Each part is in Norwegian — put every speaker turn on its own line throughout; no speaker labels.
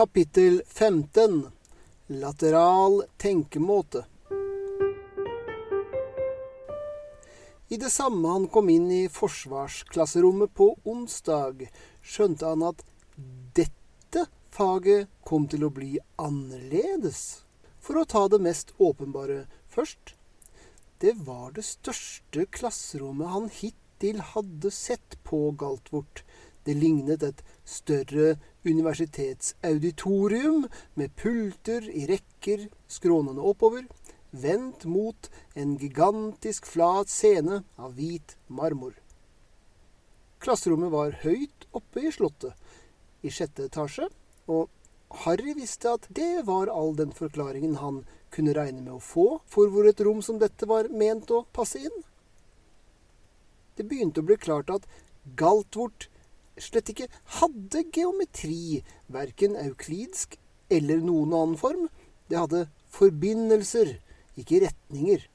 Kapittel 15 Lateral tenkemåte I det samme han kom inn i forsvarsklasserommet på onsdag, skjønte han at dette faget kom til å bli annerledes. For å ta det mest åpenbare først. Det var det største klasserommet han hittil hadde sett på Galtvort. Det lignet et større universitetsauditorium med pulter i rekker skrånende oppover, vendt mot en gigantisk flat scene av hvit marmor. Klasserommet var høyt oppe i slottet, i sjette etasje, og Harry visste at det var all den forklaringen han kunne regne med å få for hvor et rom som dette var ment å passe inn. Det begynte å bli klart at Galtvort slett ikke hadde geometri, verken euklidsk eller noen annen form. Det hadde forbindelser, ikke retninger.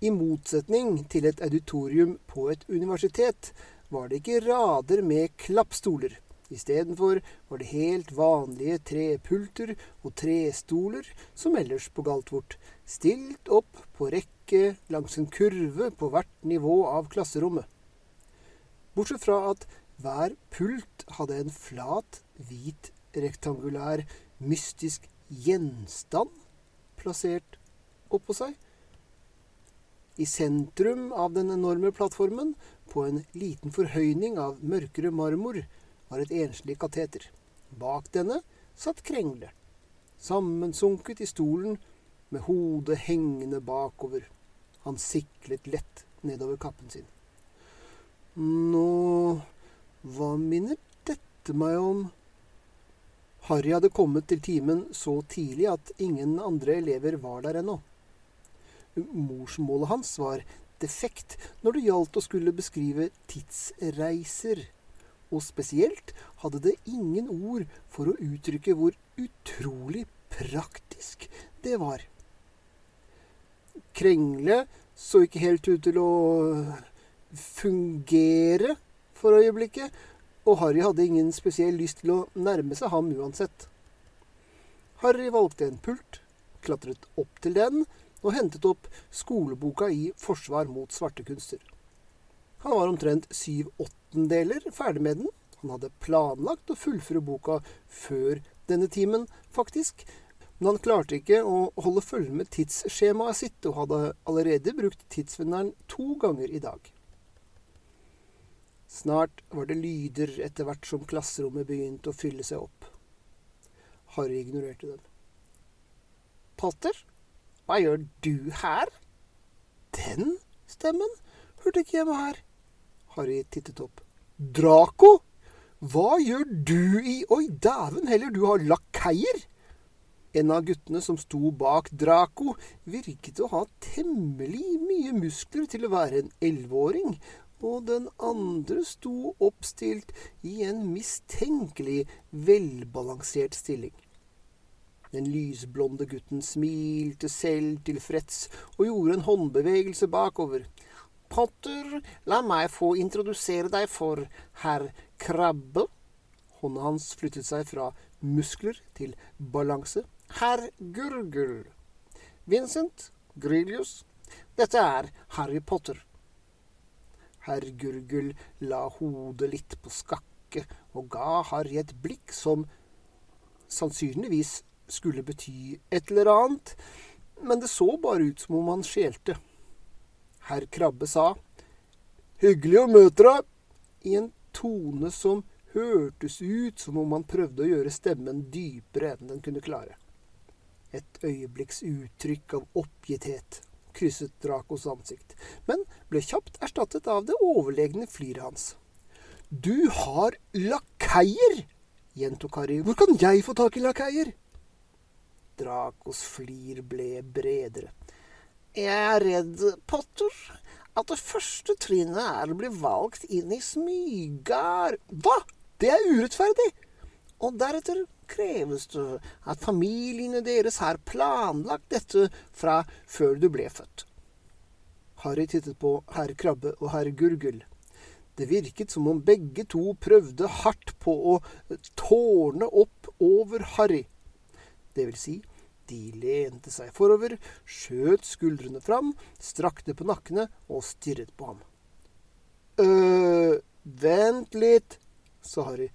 I motsetning til et auditorium på et universitet var det ikke rader med klappstoler. Istedenfor var det helt vanlige trepulter og trestoler, som ellers på Galtvort, stilt opp på rekke langs en kurve på hvert nivå av klasserommet. Bortsett fra at hver pult hadde en flat, hvit, rektangulær, mystisk gjenstand plassert oppå seg. I sentrum av den enorme plattformen, på en liten forhøyning av mørkere marmor, var et enslig kateter. Bak denne satt Krengle, sammensunket i stolen med hodet hengende bakover. Han siklet lett nedover kappen sin. Nå hva minner dette meg om? Harry hadde kommet til timen så tidlig at ingen andre elever var der ennå. Morsmålet hans var defekt når det gjaldt å skulle beskrive tidsreiser, og spesielt hadde det ingen ord for å uttrykke hvor utrolig praktisk det var. Krengle så ikke helt ut til å fungere for øyeblikket, og Harry hadde ingen spesiell lyst til å nærme seg ham uansett. Harry valgte en pult, klatret opp til den og hentet opp skoleboka i Forsvar mot svartekunster. Han var omtrent syv åttendeler ferdig med den. Han hadde planlagt å fullføre boka før denne timen, faktisk, men han klarte ikke å holde følge med tidsskjemaet sitt, og hadde allerede brukt tidsvinneren to ganger i dag. Snart var det lyder etter hvert som klasserommet begynte å fylle seg opp. Harry ignorerte dem. Potter, hva gjør du her? Den stemmen hørte ikke hjemme her. Harry tittet opp. Draco? Hva gjør du i Oi, dæven heller, du har lakeier! En av guttene som sto bak Draco, virket å ha temmelig mye muskler til å være en elleveåring, og den andre sto oppstilt i en mistenkelig velbalansert stilling. Den lysblonde gutten smilte selv tilfreds og gjorde en håndbevegelse bakover. Potter, la meg få introdusere deg for herr Krabbe. Hånda hans flyttet seg fra muskler til balanse. Herr Gurgel. Vincent Grilius. Dette er Harry Potter. Herr Gurgel la hodet litt på skakke og ga Harry et blikk som sannsynligvis skulle bety et eller annet, men det så bare ut som om han skjelte. Herr Krabbe sa, Hyggelig å møte deg, i en tone som hørtes ut som om han prøvde å gjøre stemmen dypere enn den kunne klare. Et øyeblikks uttrykk av oppgitthet krysset Dracos ansikt, men ble kjapt erstattet av det overlegne fliret hans. Du har lakeier! gjentok Harry. Hvor kan jeg få tak i lakeier? Dracos flir ble bredere. Jeg er redd, Potter, at det første trinnet er å bli valgt inn i smygar. Hva? Det er urettferdig! Og deretter kreves det at familiene deres har planlagt dette fra før du ble født. Harry tittet på herr Krabbe og herr Gurgel. Det virket som om begge to prøvde hardt på å tårne opp over Harry. Det vil si, de lente seg forover, skjøt skuldrene fram, strakte på nakkene og stirret på ham. øh, vent litt, sa Harry.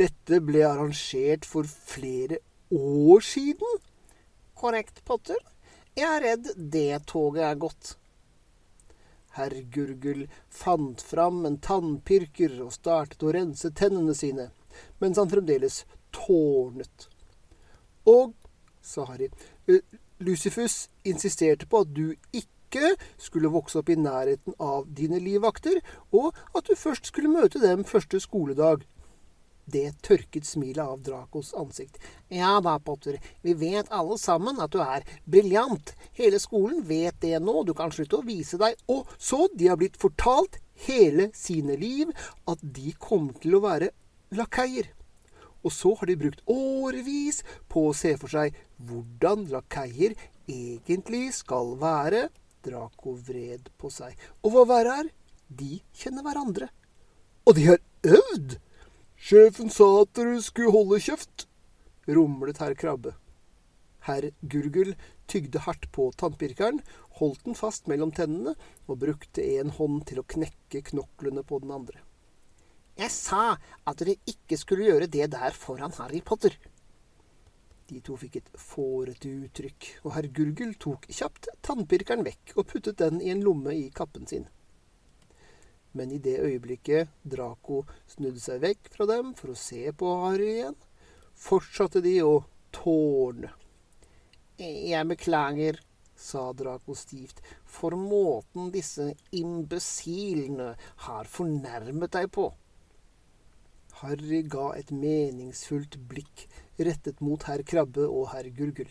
Dette ble arrangert for flere år siden? Korrekt, Potter. Jeg er redd det toget er gått. Herr Gurgel fant fram en tannpirker og startet å rense tennene sine, mens han fremdeles tårnet. Og, sa Harry, «Eh, Lucifus insisterte på at du ikke skulle vokse opp i nærheten av dine livvakter, og at du først skulle møte dem første skoledag. Det tørket smilet av Dracos ansikt. Ja da, Potter, vi vet alle sammen at du er briljant. Hele skolen vet det nå, du kan slutte å vise deg. Og så, de har blitt fortalt hele sine liv at de kommer til å være lakeier. Og så har de brukt årevis på å se for seg hvordan lakeier egentlig skal være. Draco vred på seg. Og hva verre er, de kjenner hverandre. Og de har øvd! Sjefen sa at dere skulle holde kjeft, rumlet herr Krabbe. Herr Gurgel tygde hardt på tannpirkeren, holdt den fast mellom tennene og brukte en hånd til å knekke knoklene på den andre. Jeg sa at dere ikke skulle gjøre det der foran Harry Potter. De to fikk et fårete uttrykk, og herr Gurgel tok kjapt tannpirkeren vekk og puttet den i en lomme i kappen sin men i det øyeblikket Draco snudde seg vekk fra dem for å se på Harry igjen, fortsatte de å tårne. Jeg beklager, sa Draco stivt, for måten disse imbesilene har fornærmet deg på. Harry ga et meningsfullt blikk rettet mot herr Krabbe og herr Gurgel.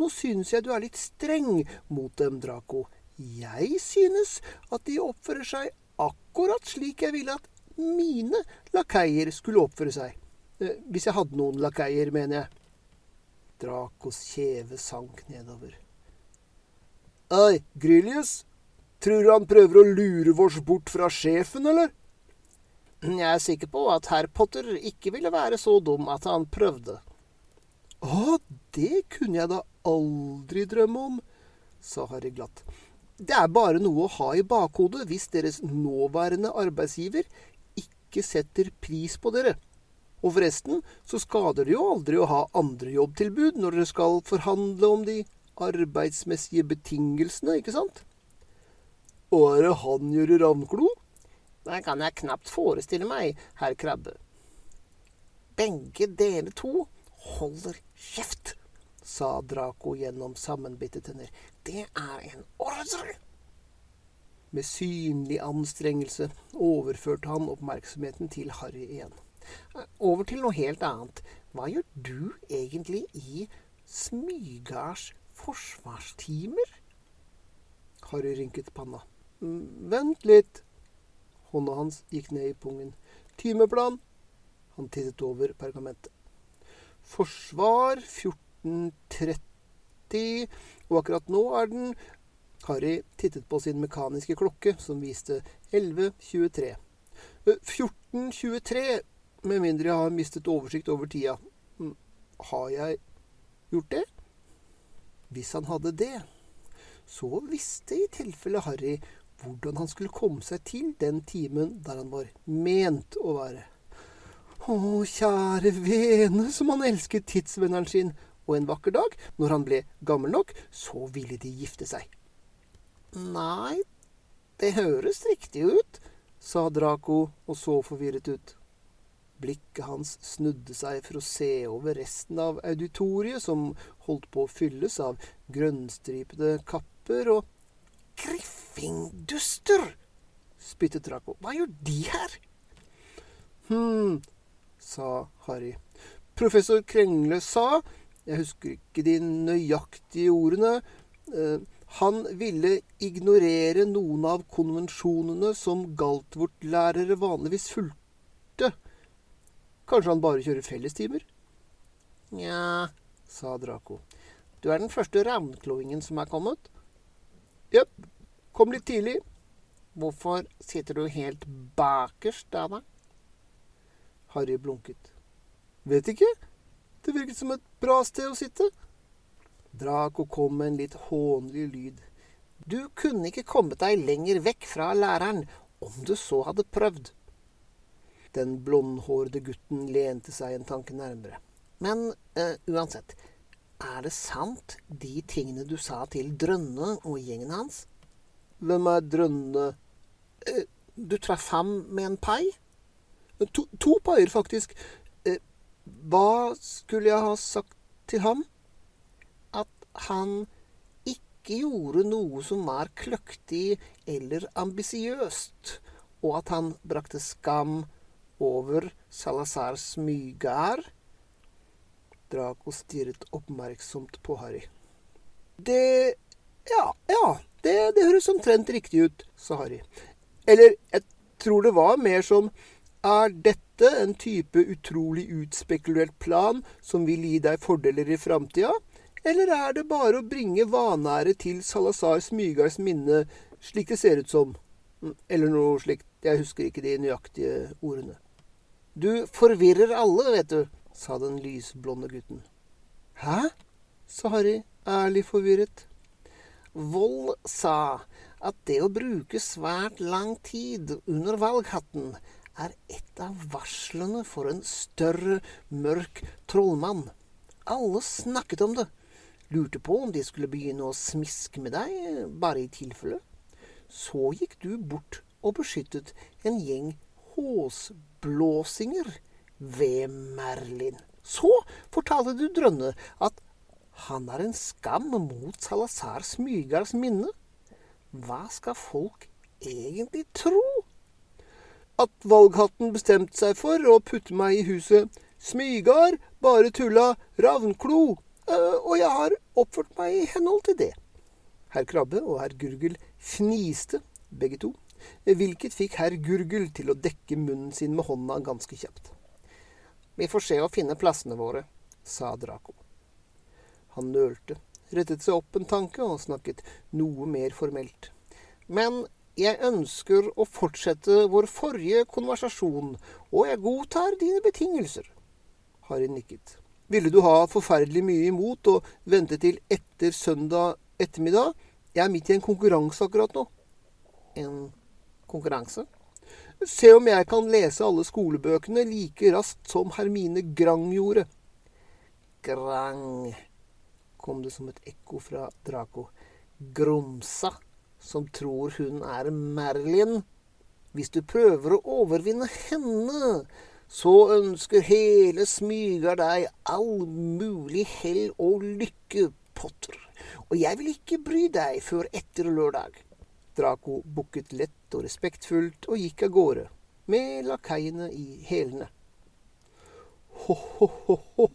Nå synes jeg du er litt streng mot dem, Draco. Jeg synes at de oppfører seg akkurat slik jeg ville at mine lakeier skulle oppføre seg. Eh, hvis jeg hadde noen lakeier, mener jeg. Dracos kjeve sank nedover. Ei, Grylius, tror du han prøver å lure oss bort fra sjefen, eller? Jeg er sikker på at herr Potter ikke ville være så dum at han prøvde. Å, det kunne jeg da aldri drømme om, sa Harry glatt. Det er bare noe å ha i bakhodet hvis deres nåværende arbeidsgiver ikke setter pris på dere. Og forresten så skader det jo aldri å ha andre jobbtilbud når dere skal forhandle om de arbeidsmessige betingelsene, ikke sant? Og er det han gjør i Ravnklo? Det kan jeg knapt forestille meg, herr Krabbe. Begge dere to holder kjeft sa Draco gjennom sammenbitte tenner. Det er en ordre! Med synlig anstrengelse overførte han oppmerksomheten til Harry igjen. Over til noe helt annet. Hva gjør du egentlig i Smygards forsvarstimer? Harry rynket panna. Vent litt. Hånda hans gikk ned i pungen. Timeplan. Han tittet over pergamentet. Forsvar 14 14.30, og akkurat nå er den Harry tittet på sin mekaniske klokke, som viste 11.23. 14.23, eh, med mindre jeg har mistet oversikt over tida. Mm, har jeg gjort det? Hvis han hadde det, så visste i tilfelle Harry hvordan han skulle komme seg til den timen der han var ment å være. Å, kjære vene, som han elsket tidsvenneren sin, og en vakker dag, når han ble gammel nok, så ville de gifte seg. Nei, det høres riktig ut, sa Draco og så forvirret ut. Blikket hans snudde seg for å se over resten av auditoriet, som holdt på å fylles av grønnstripede kapper og Griffingduster! spyttet Draco. Hva gjør de her? Hm, sa Harry. Professor Krengle sa jeg husker ikke de nøyaktige ordene. Eh, han ville ignorere noen av konvensjonene som Galtvort-lærere vanligvis fulgte. Kanskje han bare kjører fellestimer? Nja, sa Draco. Du er den første ravnkloingen som er kommet. Jepp. Kom litt tidlig. Hvorfor sitter du helt bakerst da, da? Harry blunket. Vet ikke. Det virket som et bra sted å sitte. Draco kom med en litt hånlig lyd. Du kunne ikke kommet deg lenger vekk fra læreren om du så hadde prøvd. Den blondhårede gutten lente seg en tanke nærmere. Men uh, uansett, er det sant, de tingene du sa til Drønne og gjengen hans? Hvem er Drønne? Uh, du traff ham med en pai? To, to paier, faktisk. Hva skulle jeg ha sagt til ham? At han ikke gjorde noe som var kløktig eller ambisiøst, og at han brakte skam over Salazar mygar? Draco stirret oppmerksomt på Harry. Det Ja, ja, det, det høres omtrent riktig ut, sa Harry. Eller, jeg tror det var mer som Er dette en type utrolig utspekulert plan som vil gi deg fordeler i framtida? Eller er det bare å bringe vanære til Salazar Smygards minne, slik det ser ut som? Eller noe slikt. Jeg husker ikke de nøyaktige ordene. Du forvirrer alle, vet du, sa den lysblonde gutten. Hæ? sa Harry, ærlig forvirret. Vold sa at det å bruke svært lang tid under valghatten er et av varslene for en større, mørk trollmann. Alle snakket om det, lurte på om de skulle begynne å smiske med deg, bare i tilfelle. Så gikk du bort og beskyttet en gjeng håsblåsinger ved Merlin. Så fortalte du Drønne at han er en skam mot Salazar Smygards minne. Hva skal folk egentlig tro? At valghatten bestemte seg for å putte meg i huset. Smygar bare tulla ravnklo, eh, og jeg har oppført meg i henhold til det. Herr Krabbe og herr Gurgel fniste, begge to, hvilket fikk herr Gurgel til å dekke munnen sin med hånda ganske kjapt. Vi får se å finne plassene våre, sa Draco. Han nølte, rettet seg opp en tanke og snakket noe mer formelt. Men jeg ønsker å fortsette vår forrige konversasjon, og jeg godtar dine betingelser. Harry nikket. Ville du ha forferdelig mye imot å vente til etter søndag ettermiddag? Jeg er midt i en konkurranse akkurat nå. En konkurranse? Se om jeg kan lese alle skolebøkene like raskt som Hermine Grang gjorde. Grang, kom det som et ekko fra Draco. Gromsa, som tror hun er Merlin. Hvis du prøver å overvinne henne, så ønsker hele smyger deg all mulig hell og lykke, Potter. Og jeg vil ikke bry deg før etter lørdag. Draco bukket lett og respektfullt og gikk av gårde, med lakeiene i hælene. Ho-ho-ho,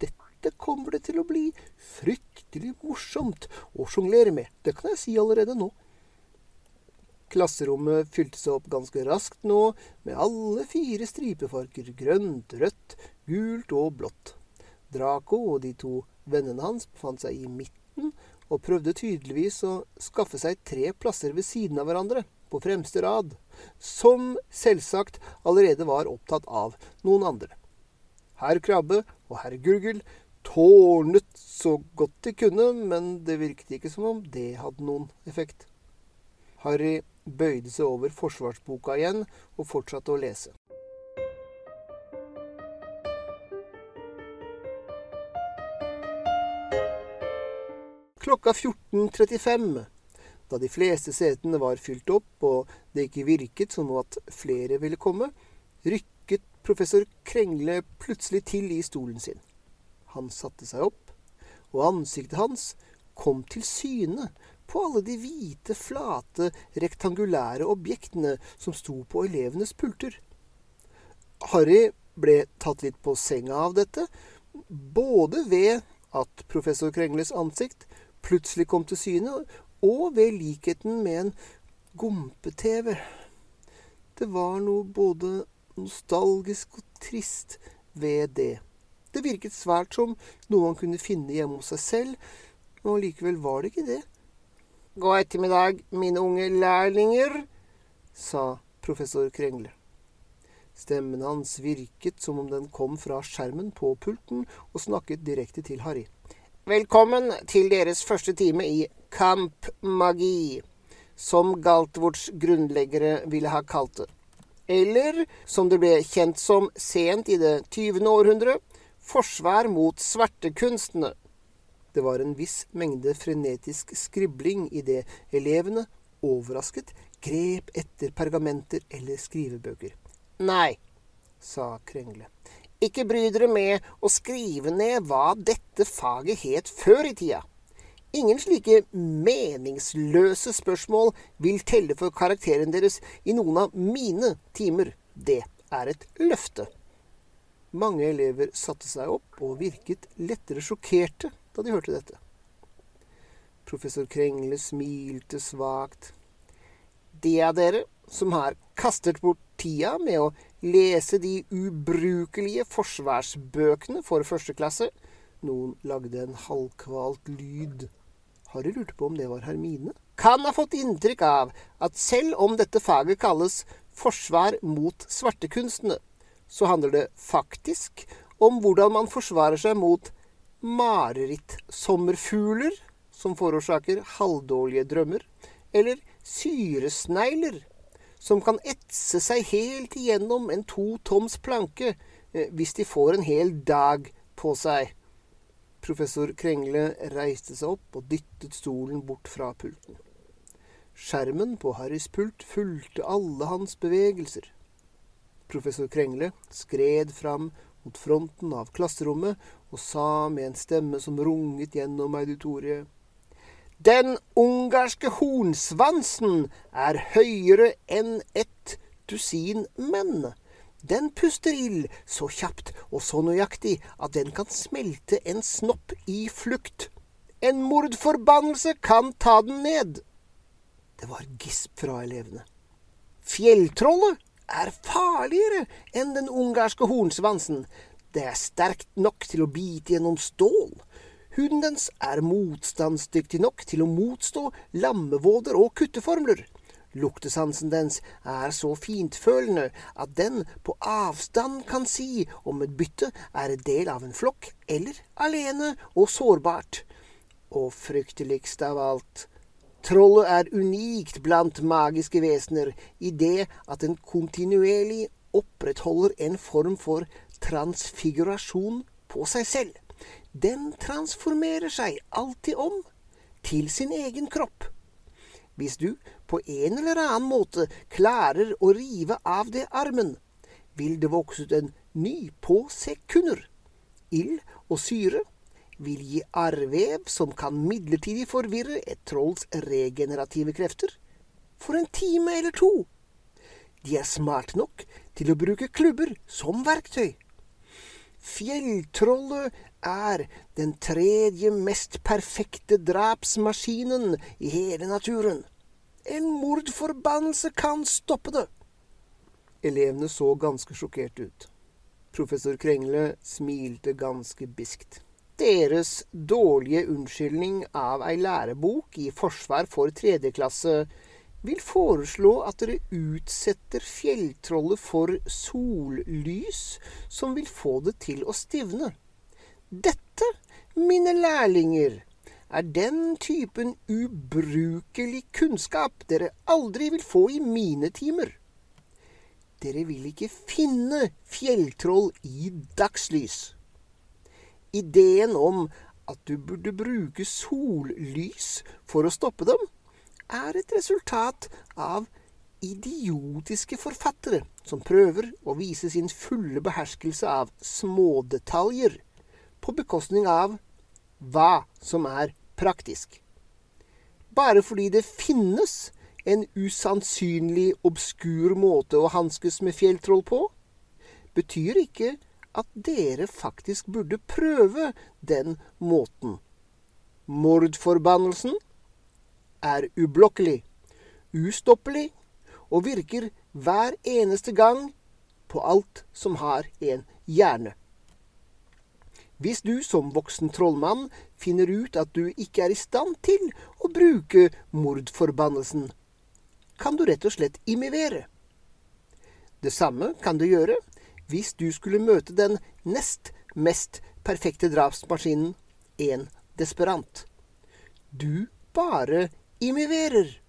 dette kommer det til å bli fryktelig morsomt å sjonglere med, det kan jeg si allerede nå. Klasserommet fylte seg opp ganske raskt nå, med alle fire stripefarger, grønt, rødt, gult og blått. Draco og de to vennene hans befant seg i midten og prøvde tydeligvis å skaffe seg tre plasser ved siden av hverandre, på fremste rad, som selvsagt allerede var opptatt av noen andre. Herr Krabbe og herr Gurgel tårnet så godt de kunne, men det virket ikke som om det hadde noen effekt. Harry bøyde seg over forsvarsboka igjen og fortsatte å lese. klokka 14.35. Da de fleste setene var fylt opp og det ikke virket som at flere ville komme, rykket professor Krengle plutselig til i stolen sin. Han satte seg opp, og ansiktet hans kom til syne på alle de hvite, flate, rektangulære objektene som sto på elevenes pulter. Harry ble tatt litt på senga av dette, både ved at professor Krengles ansikt plutselig kom til syne, og ved likheten med en gompe-TV. Det var noe både nostalgisk og trist ved det. Det virket svært som noe han kunne finne hjemme hos seg selv, men likevel var det ikke det. God ettermiddag, mine unge lærlinger, sa professor Krengle. Stemmen hans virket som om den kom fra skjermen på pulten og snakket direkte til Harry. Velkommen til deres første time i kampmagi, som Galtvorts grunnleggere ville ha kalt det. Eller, som det ble kjent som sent i det 20. århundre, forsvar mot svertekunstene. Det var en viss mengde frenetisk skribling i det elevene, overrasket, grep etter pergamenter eller skrivebøker. Nei, sa Krengle. Ikke bry dere med å skrive ned hva dette faget het før i tida. Ingen slike meningsløse spørsmål vil telle for karakteren deres i noen av mine timer. Det er et løfte. Mange elever satte seg opp og virket lettere sjokkerte da de hørte dette. Professor Krengle smilte svakt. Det er dere som har kastet bort tida med å lese de ubrukelige forsvarsbøkene for første klasse Noen lagde en halvkvalt lyd. Harry lurte på om det var Hermine. Kan ha fått inntrykk av at selv om dette faget kalles forsvar mot svartekunstene, så handler det faktisk om hvordan man forsvarer seg mot marerittsommerfugler som forårsaker halvdårlige drømmer, eller syresnegler som kan etse seg helt igjennom en to toms planke eh, hvis de får en hel dag på seg. Professor Krengle reiste seg opp og dyttet stolen bort fra pulten. Skjermen på Harrys pult fulgte alle hans bevegelser. Professor Krengle skred fram mot fronten av klasserommet og sa med en stemme som runget gjennom auditoriet. Den ungarske hornsvansen er høyere enn et dusin menn. Den puster ild så kjapt og så nøyaktig at den kan smelte en snopp i flukt. En mordforbannelse kan ta den ned. Det var gisp fra elevene. Fjelltrollet er farligere enn den ungarske hornsvansen. Det er sterkt nok til å bite gjennom stål. Huden dens er motstandsdyktig nok til å motstå lammevåder og kutteformler. Luktesansen dens er så fintfølende at den på avstand kan si om et bytte er en del av en flokk eller alene og sårbart. Og frykteligst av alt, Trollet er unikt blant magiske vesener i det at den kontinuerlig opprettholder en form for transfigurasjon på seg selv. Den transformerer seg alltid om til sin egen kropp. Hvis du på en eller annen måte klarer å rive av det armen, vil det vokse ut en ny på sekunder. Ild og syre vil gi arrvev som kan midlertidig forvirre et trolls regenerative krefter. For en time eller to. De er smart nok til å bruke klubber som verktøy. Fjelltrollet er den tredje mest perfekte drapsmaskinen i hele naturen. En mordforbannelse kan stoppe det. Elevene så ganske sjokkert ut. Professor Krengle smilte ganske biskt. Deres dårlige unnskyldning av ei lærebok i forsvar for tredje klasse vil foreslå at dere utsetter fjelltrollet for sollys som vil få det til å stivne. Dette, mine lærlinger, er den typen ubrukelig kunnskap dere aldri vil få i mine timer. Dere vil ikke finne fjelltroll i dagslys. Ideen om at du burde bruke sollys for å stoppe dem, er et resultat av idiotiske forfattere som prøver å vise sin fulle beherskelse av smådetaljer på bekostning av hva som er praktisk. Bare fordi det finnes en usannsynlig obskur måte å hanskes med fjelltroll på, betyr ikke at dere faktisk burde prøve den måten. Mordforbannelsen er ublokkelig, ustoppelig og virker hver eneste gang på alt som har en hjerne. Hvis du som voksen trollmann finner ut at du ikke er i stand til å bruke mordforbannelsen, kan du rett og slett imivere. Det samme kan du gjøre hvis du skulle møte den nest mest perfekte drapsmaskinen, en desperant. Du bare imiverer.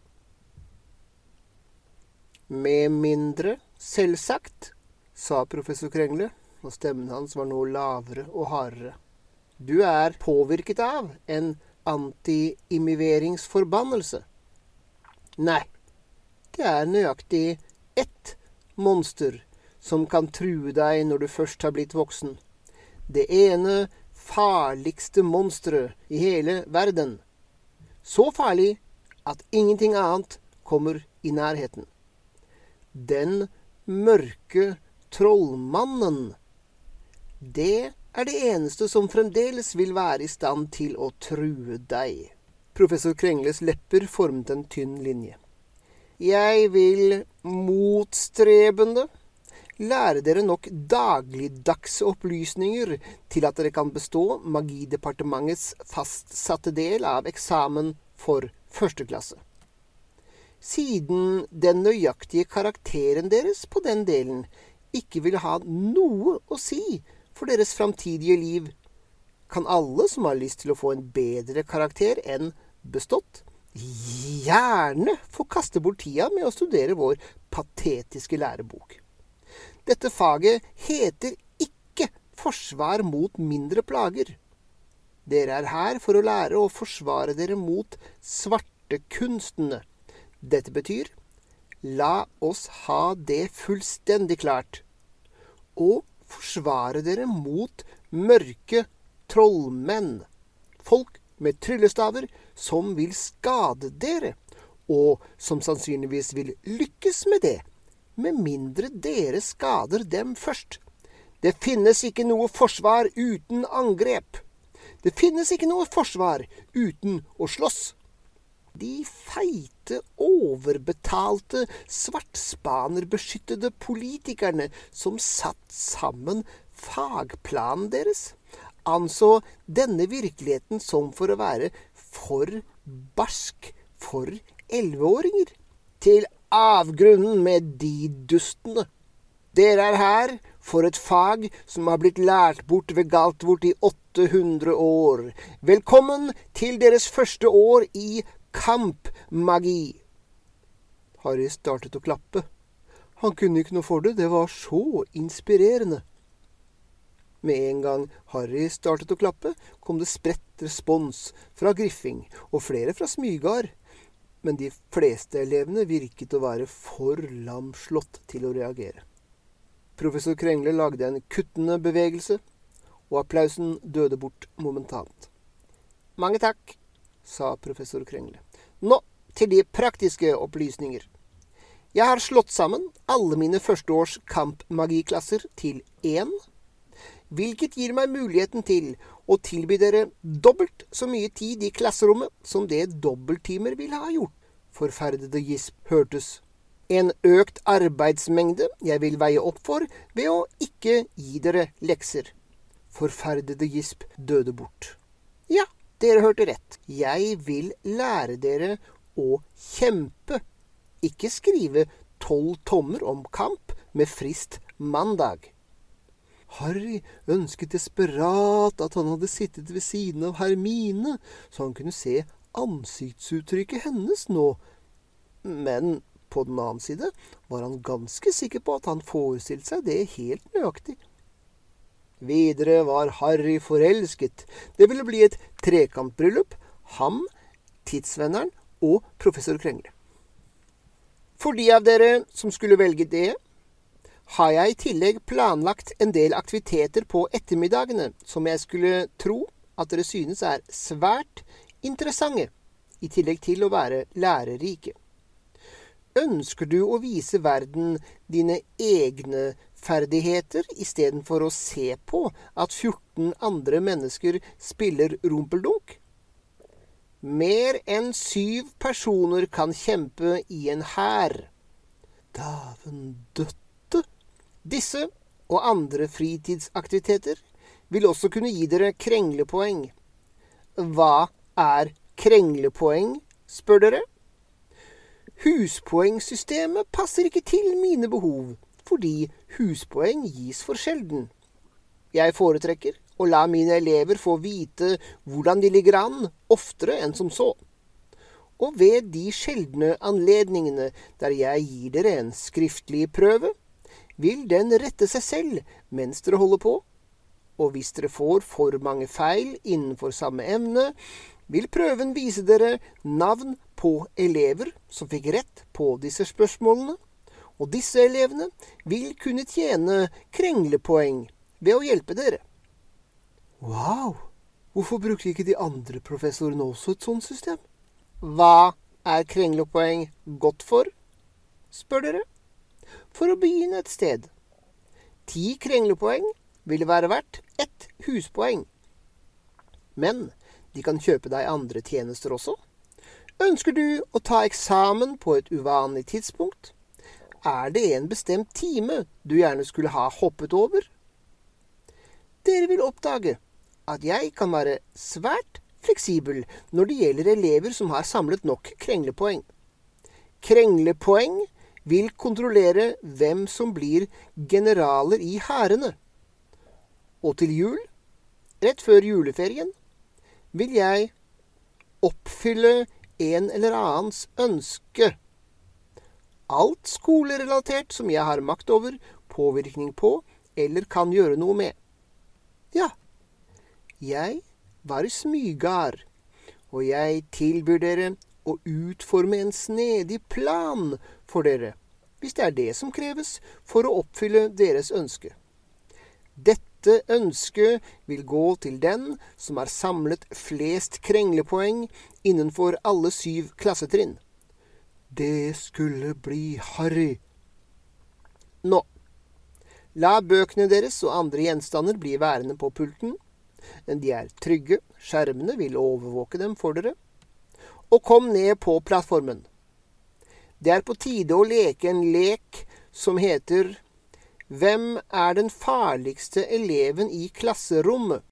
Med mindre, selvsagt, sa professor Krengle, og stemmen hans var nå lavere og hardere. Du er påvirket av en anti-imiveringsforbannelse. Nei, det er nøyaktig ett monster som kan true deg når du først har blitt voksen. Det ene farligste monsteret i hele verden. Så farlig at ingenting annet kommer i nærheten. Den mørke trollmannen. Det er det eneste som fremdeles vil være i stand til å true deg. Professor Krengles lepper formet en tynn linje. Jeg vil motstrebende lære dere nok dagligdagse opplysninger til at dere kan bestå Magidepartementets fastsatte del av eksamen for første klasse. Siden den nøyaktige karakteren deres på den delen ikke vil ha noe å si for deres framtidige liv, kan alle som har lyst til å få en bedre karakter enn bestått, gjerne få kaste bort tida med å studere vår patetiske lærebok. Dette faget heter ikke Forsvar mot mindre plager. Dere er her for å lære å forsvare dere mot svartekunstene. Dette betyr la oss ha det fullstendig klart. Og forsvare dere mot mørke trollmenn. Folk med tryllestaver som vil skade dere, og som sannsynligvis vil lykkes med det med mindre dere skader dem først. Det finnes ikke noe forsvar uten angrep. Det finnes ikke noe forsvar uten å slåss. De feite, overbetalte, svartspanerbeskyttede politikerne som satt sammen fagplanen deres, anså denne virkeligheten som for å være for barsk for elleveåringer. Til avgrunnen med de dustene. Dere er her for et fag som har blitt lært bort ved Galtvort i 800 år. Velkommen til deres første år i kampmagi. Harry startet å klappe. Han kunne ikke noe for det, det var så inspirerende. Med en gang Harry startet å klappe, kom det spredt respons fra Griffing og flere fra Smygard men de fleste elevene virket å være for lamslått til å reagere. Professor Krengle lagde en kuttende bevegelse, og applausen døde bort momentant. Mange takk, sa professor Krengle. Nå til de praktiske opplysninger. Jeg har slått sammen alle mine førsteårs kampmagiklasser til én, hvilket gir meg muligheten til å tilby dere dobbelt så mye tid i klasserommet som det dobbelttimer ville ha gjort. Forferdede gisp hørtes. En økt arbeidsmengde jeg vil veie opp for ved å ikke gi dere lekser. Forferdede gisp døde bort. Ja, dere hørte rett. Jeg vil lære dere å kjempe. Ikke skrive tolv tommer om kamp med frist mandag. Harry ønsket desperat at han hadde sittet ved siden av Hermine, så han kunne se ansiktsuttrykket hennes nå. Men på den annen side var han ganske sikker på at han forestilte seg det helt nøyaktig. Videre var Harry forelsket. Det ville bli et trekantbryllup. Ham, tidsvenneren og professor Krengle. For de av dere som skulle velge det, har jeg i tillegg planlagt en del aktiviteter på ettermiddagene som jeg skulle tro at dere synes er svært interessante, i tillegg til å være lærerike. Ønsker du å vise verden dine egne ferdigheter istedenfor å se på at 14 andre mennesker spiller rumpeldunk? Mer enn syv personer kan kjempe i en hær. Daven døtte! Disse og andre fritidsaktiviteter vil også kunne gi dere krenglepoeng. Hva er krenglepoeng, spør dere? Huspoengsystemet passer ikke til mine behov, fordi huspoeng gis for sjelden. Jeg foretrekker å la mine elever få vite hvordan de ligger an, oftere enn som så. Og ved de sjeldne anledningene der jeg gir dere en skriftlig prøve, vil den rette seg selv mens dere holder på, og hvis dere får for mange feil innenfor samme emne, vil prøven vise dere navn på elever som fikk rett på disse spørsmålene, og disse elevene vil kunne tjene krenglepoeng ved å hjelpe dere.
Wow! Hvorfor bruker ikke de andre professorene også et sånt system?
Hva er krenglepoeng godt for? spør dere. For å begynne et sted. Ti krenglepoeng ville være verdt ett huspoeng. Men de kan kjøpe deg andre tjenester også. Ønsker du å ta eksamen på et uvanlig tidspunkt? Er det en bestemt time du gjerne skulle ha hoppet over? Dere vil oppdage at jeg kan være svært fleksibel når det gjelder elever som har samlet nok krenglepoeng. Krenglepoeng vil kontrollere hvem som blir generaler i hærene. Og til jul, rett før juleferien, vil jeg oppfylle en eller annens ønske. Alt skolerelatert som jeg har makt over, påvirkning på eller kan gjøre noe med. Ja, jeg var smygard, og jeg tilbyr dere å utforme en snedig plan for dere, hvis det er det som kreves for å oppfylle deres ønske. Dette ønsket vil gå til den som har samlet flest krenglepoeng innenfor alle syv klassetrinn.
Det skulle bli Harry.
Nå, la bøkene deres og andre gjenstander bli værende på pulten. De er trygge, skjermene vil overvåke dem for dere. Og kom ned på plattformen. Det er på tide å leke en lek som heter hvem er den farligste eleven i klasserommet?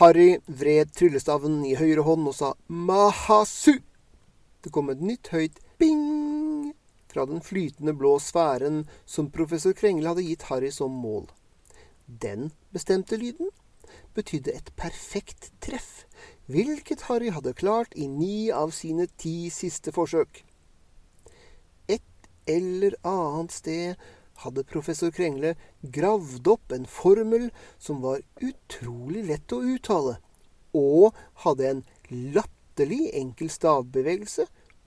Harry vred tryllestaven i høyre hånd og sa Mahasu. Det kom et nytt høyt bing fra den flytende blå sfæren som professor Krengle hadde gitt Harry som mål. Den bestemte lyden betydde et perfekt treff, hvilket Harry hadde klart i ni av sine ti siste forsøk. Et eller annet sted hadde professor Krengle gravd opp en formel som var utrolig lett å uttale, og hadde en latterlig enkel stavbevegelse,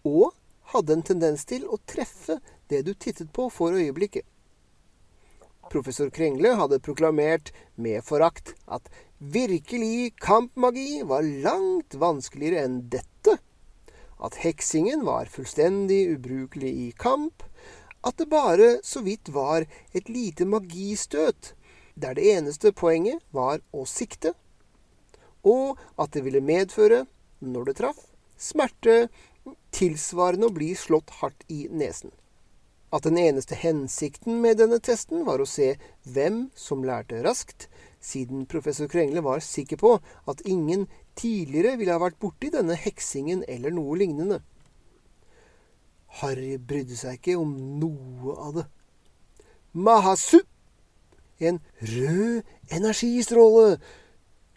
og hadde en tendens til å treffe det du tittet på for øyeblikket. Professor Krengle hadde proklamert med forakt at virkelig kampmagi var langt vanskeligere enn dette. At heksingen var fullstendig ubrukelig i kamp. At det bare så vidt var et lite magistøt, der det eneste poenget var å sikte. Og at det ville medføre, når det traff, smerte tilsvarende å bli slått hardt i nesen at den eneste hensikten med denne testen var å se hvem som lærte raskt, siden professor Krengle var sikker på at ingen tidligere ville ha vært borti denne heksingen eller noe lignende. Harry brydde seg ikke om noe av det. Mahasu! En rød energistråle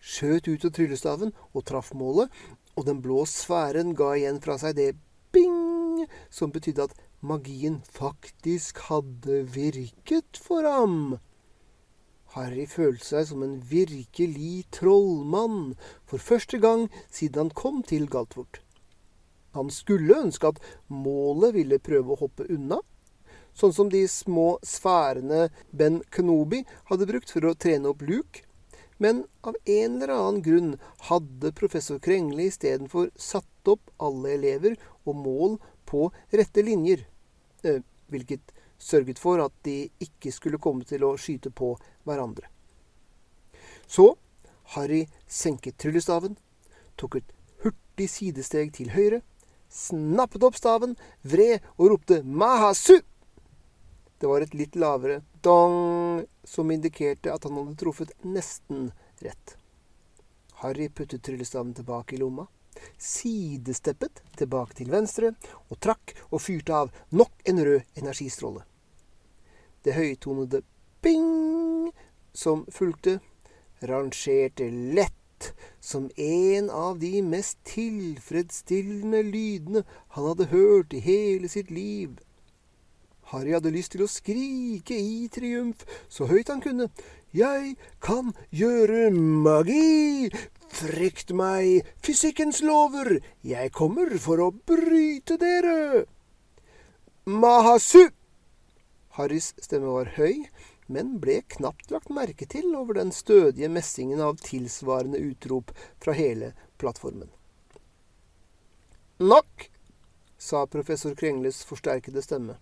skjøt ut av tryllestaven og traff målet, og den blå sfæren ga igjen fra seg det bing som betydde at magien faktisk hadde virket for ham. Harry følte seg som en virkelig trollmann for første gang siden han kom til Galtvort. Han skulle ønske at målet ville prøve å hoppe unna, sånn som de små sfærene Ben Kenobi hadde brukt for å trene opp Luke, men av en eller annen grunn hadde professor Krengle istedenfor satt opp alle elever og mål på rette linjer. Eh, hvilket sørget for at de ikke skulle komme til å skyte på hverandre. Så Harry senket tryllestaven, tok et hurtig sidesteg til høyre, snappet opp staven, vred og ropte Mahasu! Det var et litt lavere dong som indikerte at han hadde truffet nesten rett. Harry puttet tryllestaven tilbake i lomma, sidesteppet tilbake til venstre og trakk og fyrte av nok en rød energistråle. Det høytonede bing som fulgte, rangerte lett som en av de mest tilfredsstillende lydene han hadde hørt i hele sitt liv. Harry hadde lyst til å skrike i triumf så høyt han kunne. Jeg kan gjøre magi! Frykt meg, fysikkens lover! Jeg kommer for å bryte dere! Mahasu! Harrys stemme var høy, men ble knapt lagt merke til over den stødige messingen av tilsvarende utrop fra hele plattformen. Nok, sa professor Krengles forsterkede stemme.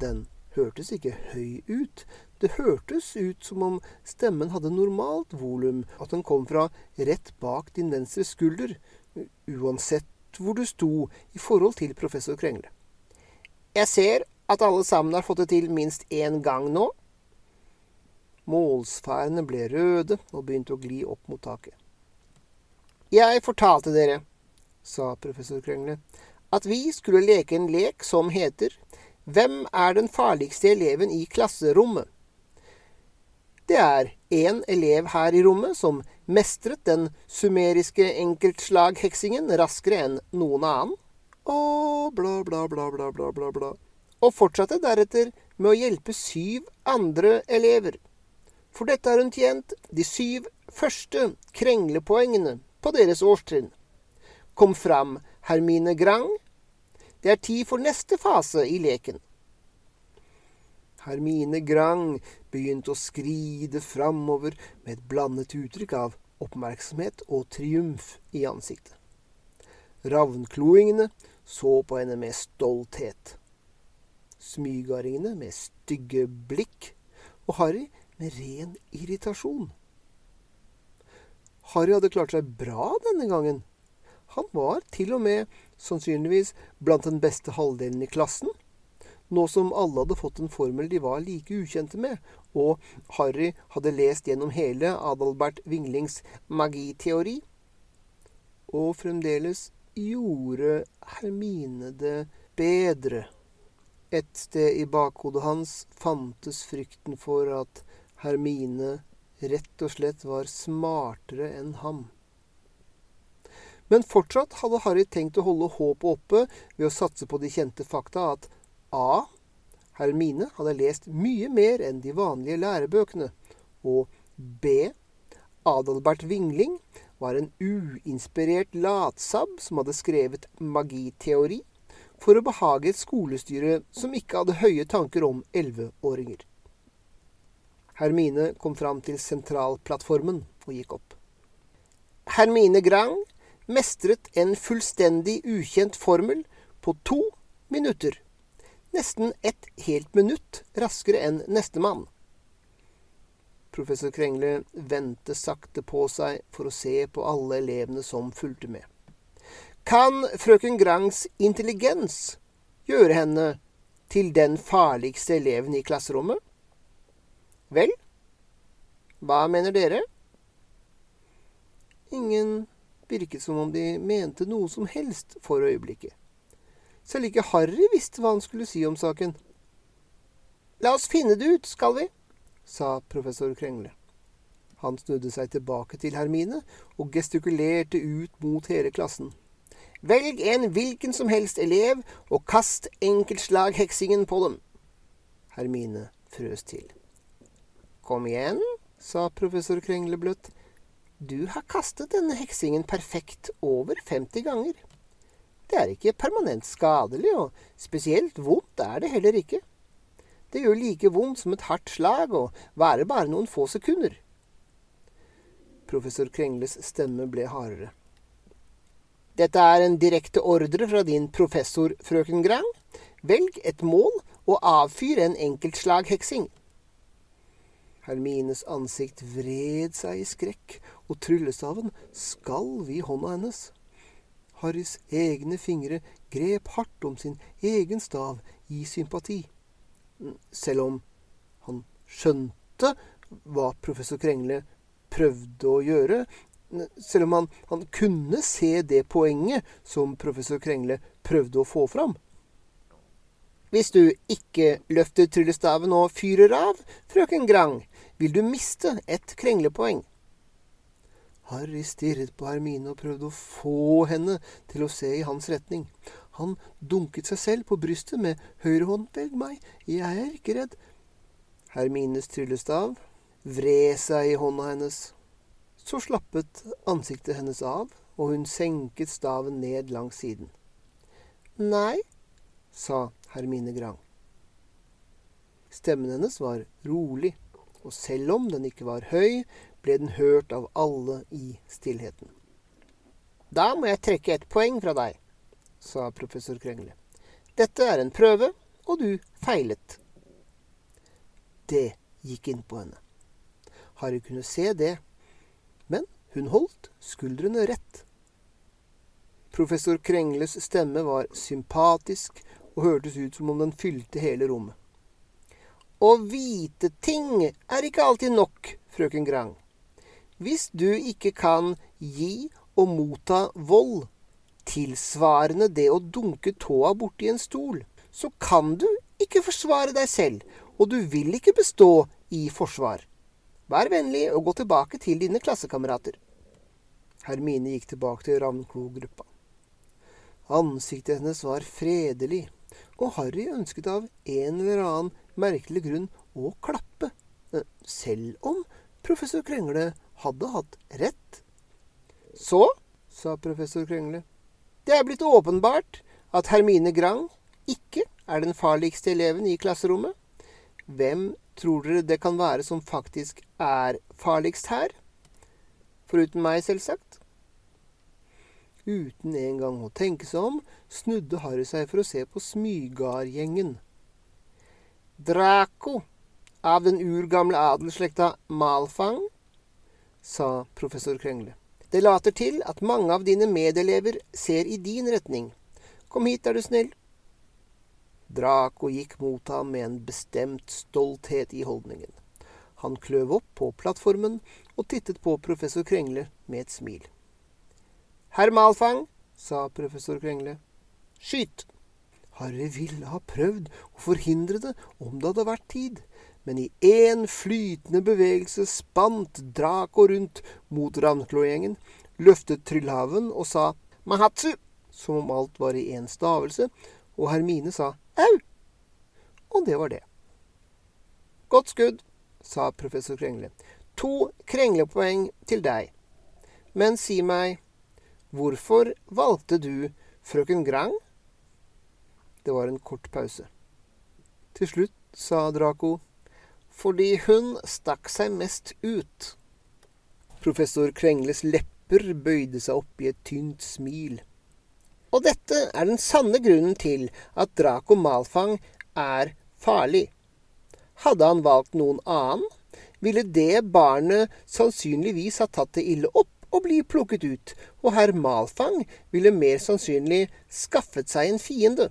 Den hørtes ikke høy ut. Det hørtes ut som om stemmen hadde normalt volum, at den kom fra rett bak din venstre skulder, uansett hvor du sto i forhold til professor Krengle. Jeg ser at alle sammen har fått det til minst én gang nå. Målsfærene ble røde og begynte å gli opp mot taket. Jeg fortalte dere, sa professor Krøngle, at vi skulle leke en lek som heter hvem er den farligste eleven i klasserommet? Det er én elev her i rommet som mestret den sumeriske enkeltslagheksingen raskere enn noen annen. Og bla, bla, bla, bla, bla, bla, bla. Og fortsatte deretter med å hjelpe syv andre elever. For dette har hun tjent de syv første krenglepoengene på deres årstrinn. Kom fram, Hermine Grang, det er tid for neste fase i leken. Hermine Grang begynte å skride framover med et blandet uttrykk av oppmerksomhet og triumf i ansiktet. Ravnkloingene så på henne med stolthet. Smygardingene med stygge blikk, og Harry med ren irritasjon. Harry hadde klart seg bra denne gangen. Han var til og med sannsynligvis blant den beste halvdelen i klassen, nå som alle hadde fått en formel de var like ukjente med, og Harry hadde lest gjennom hele Adalbert Winglings magiteori. Og fremdeles gjorde Hermine det bedre. Et sted i bakhodet hans fantes frykten for at Hermine rett og slett var smartere enn ham. Men fortsatt hadde Harry tenkt å holde håpet oppe ved å satse på de kjente fakta at A. Hermine hadde lest mye mer enn de vanlige lærebøkene, og B. Adalbert Vingling var en uinspirert latsabb som hadde skrevet magiteori for å behage et skolestyre som ikke hadde høye tanker om elleveåringer. Hermine kom fram til sentralplattformen og gikk opp. Hermine Grang mestret en fullstendig ukjent formel på to minutter. Nesten et helt minutt raskere enn nestemann. Professor Krengle vendte sakte på seg for å se på alle elevene som fulgte med. Kan frøken Grangs intelligens gjøre henne til den farligste eleven i klasserommet? Vel, hva mener dere? Ingen virket som om de mente noe som helst for øyeblikket. Selv ikke Harry visste hva han skulle si om saken. La oss finne det ut, skal vi? sa professor Krengle. Han snudde seg tilbake til Hermine og gestikulerte ut mot hele klassen. Velg en hvilken som helst elev og kast enkeltslagheksingen på dem. Hermine frøs til. Kom igjen, sa professor Krengle bløtt. Du har kastet denne heksingen perfekt over 50 ganger. Det er ikke permanent skadelig, og spesielt vondt er det heller ikke. Det gjør like vondt som et hardt slag og varer bare noen få sekunder. Professor Krengles stemme ble hardere. Dette er en direkte ordre fra din professor, frøken Grang. Velg et mål og avfyr en enkeltslagheksing. Hermines ansikt vred seg i skrekk, og tryllestaven skalv i hånda hennes. Harrys egne fingre grep hardt om sin egen stav i sympati. Selv om han skjønte hva professor Krengle prøvde å gjøre, Selv om han, han kunne se det poenget som professor Krengle prøvde å få fram. Hvis du ikke løfter tryllestaven og fyrer av, frøken Grang, vil du miste et krenglepoeng. Harry stirret på Hermine og prøvde å få henne til å se i hans retning. Han dunket seg selv på brystet med høyre hånd. Velg meg, jeg er ikke redd. Hermines tryllestav vred seg i hånda hennes. Så slappet ansiktet hennes av, og hun senket staven ned langs siden. Nei, sa Hermine Grang. Stemmen hennes var rolig, og selv om den ikke var høy, ble den hørt av alle i stillheten. Da må jeg trekke et poeng fra deg, sa professor Krengle. Dette er en prøve, og du feilet. Det gikk inn på henne. Harry kunne se det, men hun holdt skuldrene rett. Professor Krengles stemme var sympatisk og hørtes ut som om den fylte hele rommet. Å vite ting er ikke alltid nok, frøken Grang. Hvis du ikke kan gi og motta vold, tilsvarende det å dunke tåa borti en stol, så kan du ikke forsvare deg selv, og du vil ikke bestå i forsvar. Vær vennlig og gå tilbake til dine klassekamerater. Hermine gikk tilbake til Ravnklo-gruppa. Ansiktet hennes var fredelig, og Harry ønsket av en eller annen merkelig grunn å klappe, eh, selv om professor Krengle hadde hatt rett. Så, sa professor Krengle, det er blitt åpenbart at Hermine Grang ikke er den farligste eleven i klasserommet. Hvem tror dere det kan være som faktisk er farligst her? Foruten meg, selvsagt. Uten engang å tenke seg om, snudde Harry seg for å se på Smygardgjengen. Draco av den urgamle adelsslekta Malfang, sa professor Krengle. Det later til at mange av dine medelever ser i din retning. Kom hit, er du snill. Draco gikk mot ham med en bestemt stolthet i holdningen. Han kløv opp på plattformen og tittet på professor Krengle med et smil. Herr Malfang, sa professor Krengle, skyt! Harry ville ha prøvd å forhindre det om det hadde vært tid, men i én flytende bevegelse spant Draco rundt mot Ravnklo-gjengen, løftet Tryllhaven og sa Mahatsu, som om alt var i én stavelse, og Hermine sa au. Og det var det. Godt skudd, sa professor Krengle. To krenglepoeng til deg. Men si meg, hvorfor valgte du frøken Grang? Det var en kort pause. Til slutt sa Draco fordi hun stakk seg mest ut. Professor Krengles lepper bøyde seg opp i et tynt smil. Og dette er den sanne grunnen til at Draco Malfang er farlig. Hadde han valgt noen annen, ville det barnet sannsynligvis ha tatt det ille opp og bli plukket ut, og herr Malfang ville mer sannsynlig skaffet seg en fiende.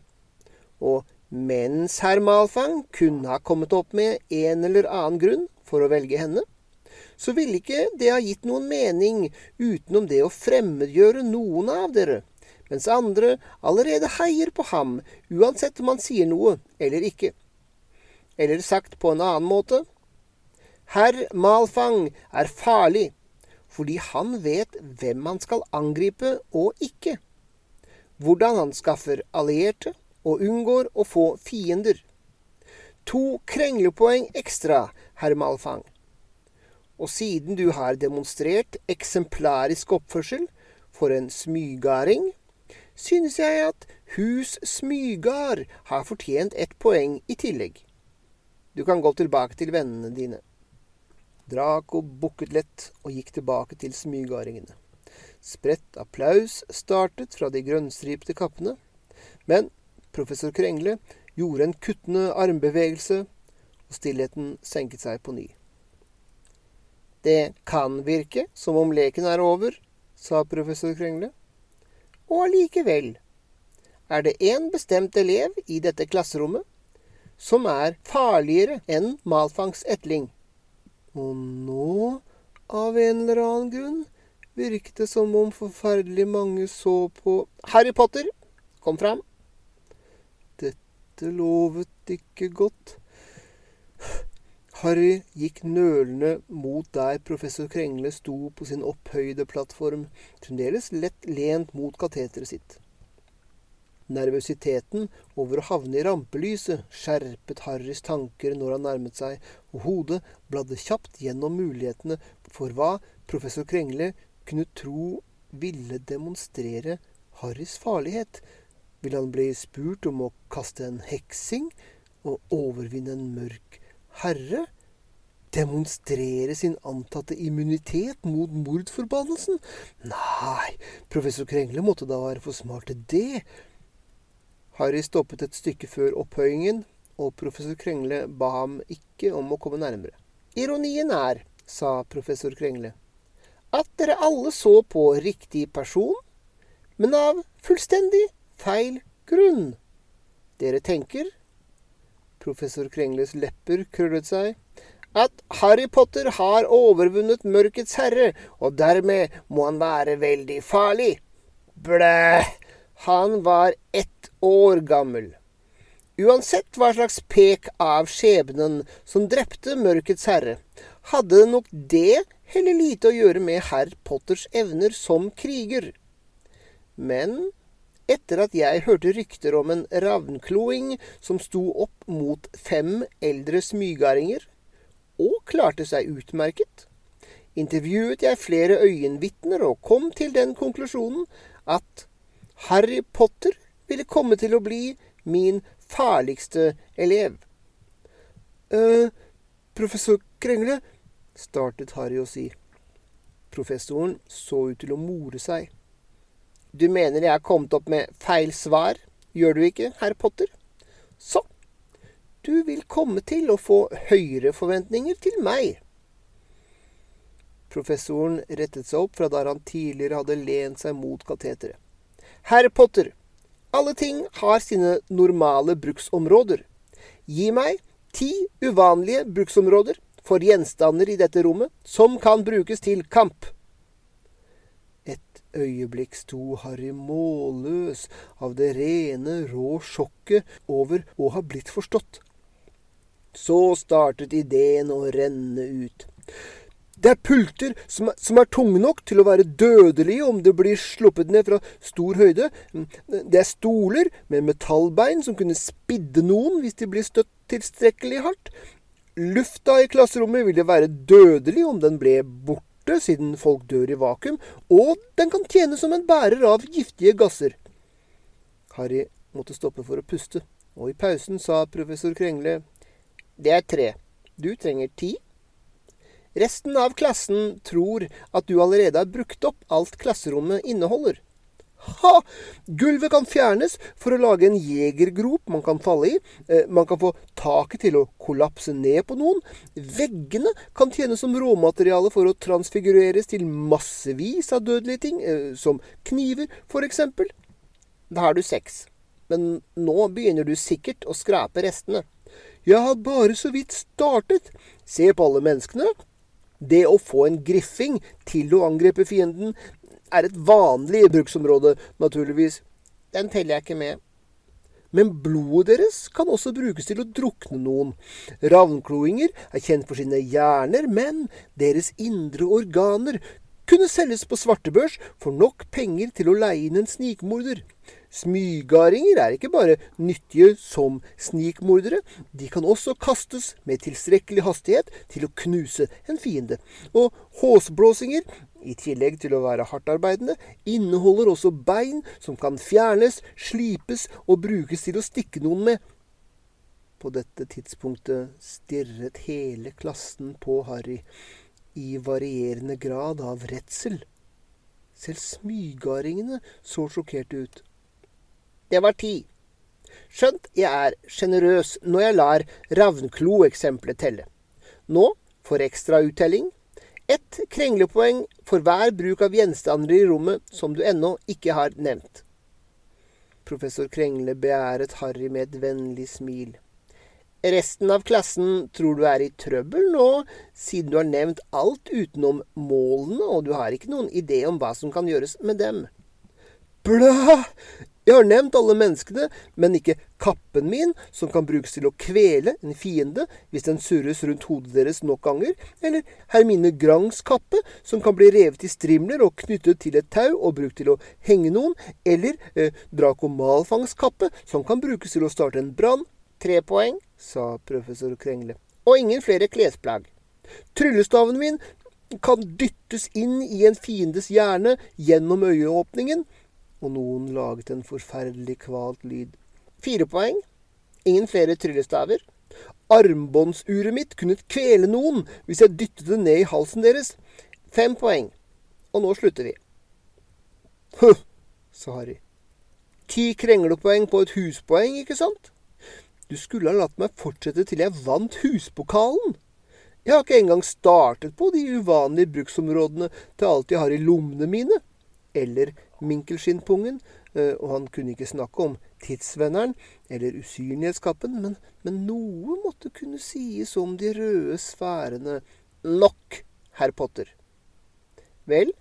Og mens herr Malfang kunne ha kommet opp med en eller annen grunn for å velge henne, så ville ikke det ha gitt noen mening utenom det å fremmedgjøre noen av dere mens andre allerede heier på ham, uansett om han sier noe eller ikke. Eller sagt på en annen måte Herr Malfang er farlig fordi han vet hvem han skal angripe og ikke. Hvordan han skaffer allierte og unngår å få fiender. To krenglepoeng ekstra, herr Malfang. Og siden du har demonstrert eksemplarisk oppførsel for en smygarding, synes jeg at Hus Smygard har fortjent ett poeng i tillegg. Du kan gå tilbake til vennene dine. Draco bukket lett og gikk tilbake til smygardingene. Spredt applaus startet fra de grønnstripte kappene, men professor Krengle gjorde en kuttende armbevegelse, og stillheten senket seg på ny. Det kan virke som om leken er over, sa professor Krengle. Og allikevel er det én bestemt elev i dette klasserommet som er farligere enn Malfangs etling. Og nå, av en eller annen grunn, virket det som om forferdelig mange så på Harry Potter, kom fram. Dette lovet ikke godt. Harry gikk nølende mot der professor Krengle sto på sin opphøyde plattform, fremdeles lett lent mot kateteret sitt. Nervøsiteten over å havne i rampelyset skjerpet Harrys tanker når han nærmet seg, og hodet bladde kjapt gjennom mulighetene for hva professor Krengle kunne tro ville demonstrere Harrys farlighet. Ville han bli spurt om å kaste en heksing og overvinne en mørk herre? Demonstrere sin antatte immunitet mot mordforbannelsen? Nei, professor Krengle måtte da være for smart til det. Harry stoppet et stykke før opphøyingen, og professor Krengle ba ham ikke om å komme nærmere. Ironien er, sa professor Krengle, at dere alle så på riktig person, men av fullstendig feil grunn. Dere tenker Professor Krengles lepper krøllet seg. At Harry Potter har overvunnet Mørkets herre, og dermed må han være veldig farlig. Blæ! Han var ett år gammel. Uansett hva slags pek av skjebnen som drepte Mørkets herre, hadde nok det heller lite å gjøre med herr Potters evner som kriger. Men etter at jeg hørte rykter om en ravnkloing som sto opp mot fem eldre smygardinger, og klarte seg utmerket, intervjuet jeg flere øyenvitner og kom til den konklusjonen at Harry Potter ville komme til å bli min farligste elev. eh, professor Krengle, startet Harry å si. Professoren så ut til å more seg. Du mener jeg har kommet opp med feil svar, gjør du ikke, herr Potter? Så, du vil komme til å få høyere forventninger til meg. Professoren rettet seg opp fra der han tidligere hadde lent seg mot kateteret. Herr Potter, alle ting har sine normale bruksområder. Gi meg ti uvanlige bruksområder for gjenstander i dette rommet som kan brukes til kamp. Et øyeblikk sto Harry målløs av det rene, rå sjokket over å ha blitt forstått. Så startet ideen å renne ut. Det er pulter som som er tunge nok til å være dødelige om det blir sluppet ned fra stor høyde. Det er stoler med metallbein som kunne spidde noen hvis de blir støtt tilstrekkelig hardt. Lufta i klasserommet ville være dødelig om den ble borte, siden folk dør i vakuum, og den kan tjene som en bærer av giftige gasser. Harry måtte stoppe for å puste, og i pausen sa professor Krengle det er tre. Du trenger ti. Resten av klassen tror at du allerede har brukt opp alt klasserommet inneholder. Ha! Gulvet kan fjernes for å lage en jegergrop man kan falle i. Eh, man kan få taket til å kollapse ned på noen. Veggene kan tjene som råmateriale for å transfigureres til massevis av dødelige ting, eh, som kniver, eksempel. Da har du seks. Men nå begynner du sikkert å skrape restene. Jeg har bare så vidt startet. Se på alle menneskene. Det å få en griffing til å angripe fienden er et vanlig bruksområde, naturligvis. Den teller jeg ikke med. Men blodet deres kan også brukes til å drukne noen. Ravnkloinger er kjent for sine hjerner, men deres indre organer kunne selges på svartebørs for nok penger til å leie inn en snikmorder. Smygardinger er ikke bare nyttige som snikmordere, de kan også kastes med tilstrekkelig hastighet til å knuse en fiende. Og håsblåsinger, i tillegg til å være hardtarbeidende, inneholder også bein som kan fjernes, slipes og brukes til å stikke noen med. På dette tidspunktet stirret hele klassen på Harry i varierende grad av redsel. Selv smygardingene så sjokkerte ut. Det var ti. Skjønt jeg er sjenerøs når jeg lar ravnklo-eksempelet telle. Nå, for ekstra uttelling, ett krenglepoeng for hver bruk av gjenstander i rommet som du ennå ikke har nevnt. Professor Krengle beæret Harry med et vennlig smil.
Resten av klassen tror du er i trøbbel nå, siden du har nevnt alt utenom målene, og du har ikke noen idé om hva som kan gjøres med dem.
Blæ! Jeg har nevnt alle menneskene, men ikke kappen min, som kan brukes til å kvele en fiende hvis den surres rundt hodet deres nok ganger, eller Hermine Grangs kappe, som kan bli revet i strimler og knyttet til et tau og brukt til å henge noen, eller eh, Draco Malfangs kappe, som kan brukes til å starte en brann.
Tre poeng sa professor Krengle. Og ingen flere klesplagg.
Tryllestaven min kan dyttes inn i en fiendes hjerne gjennom øyeåpningen. Og noen laget en forferdelig kvalt lyd.
Fire poeng. Ingen flere tryllestaver.
Armbåndsuret mitt kunne kvele noen hvis jeg dyttet det ned i halsen deres.
Fem poeng. Og nå slutter vi.
Huh, sa Harry. Ti krenglepoeng på et huspoeng, ikke sant? Du skulle ha latt meg fortsette til jeg vant huspokalen. Jeg har ikke engang startet på de uvanlige bruksområdene til alt jeg har i lommene mine. Eller minkelskinnpungen. Eh, og han kunne ikke snakke om tidsvenneren eller usynlighetskappen, men, men noe måtte kunne sies om de røde sfærene.
Nok, herr Potter. Vel,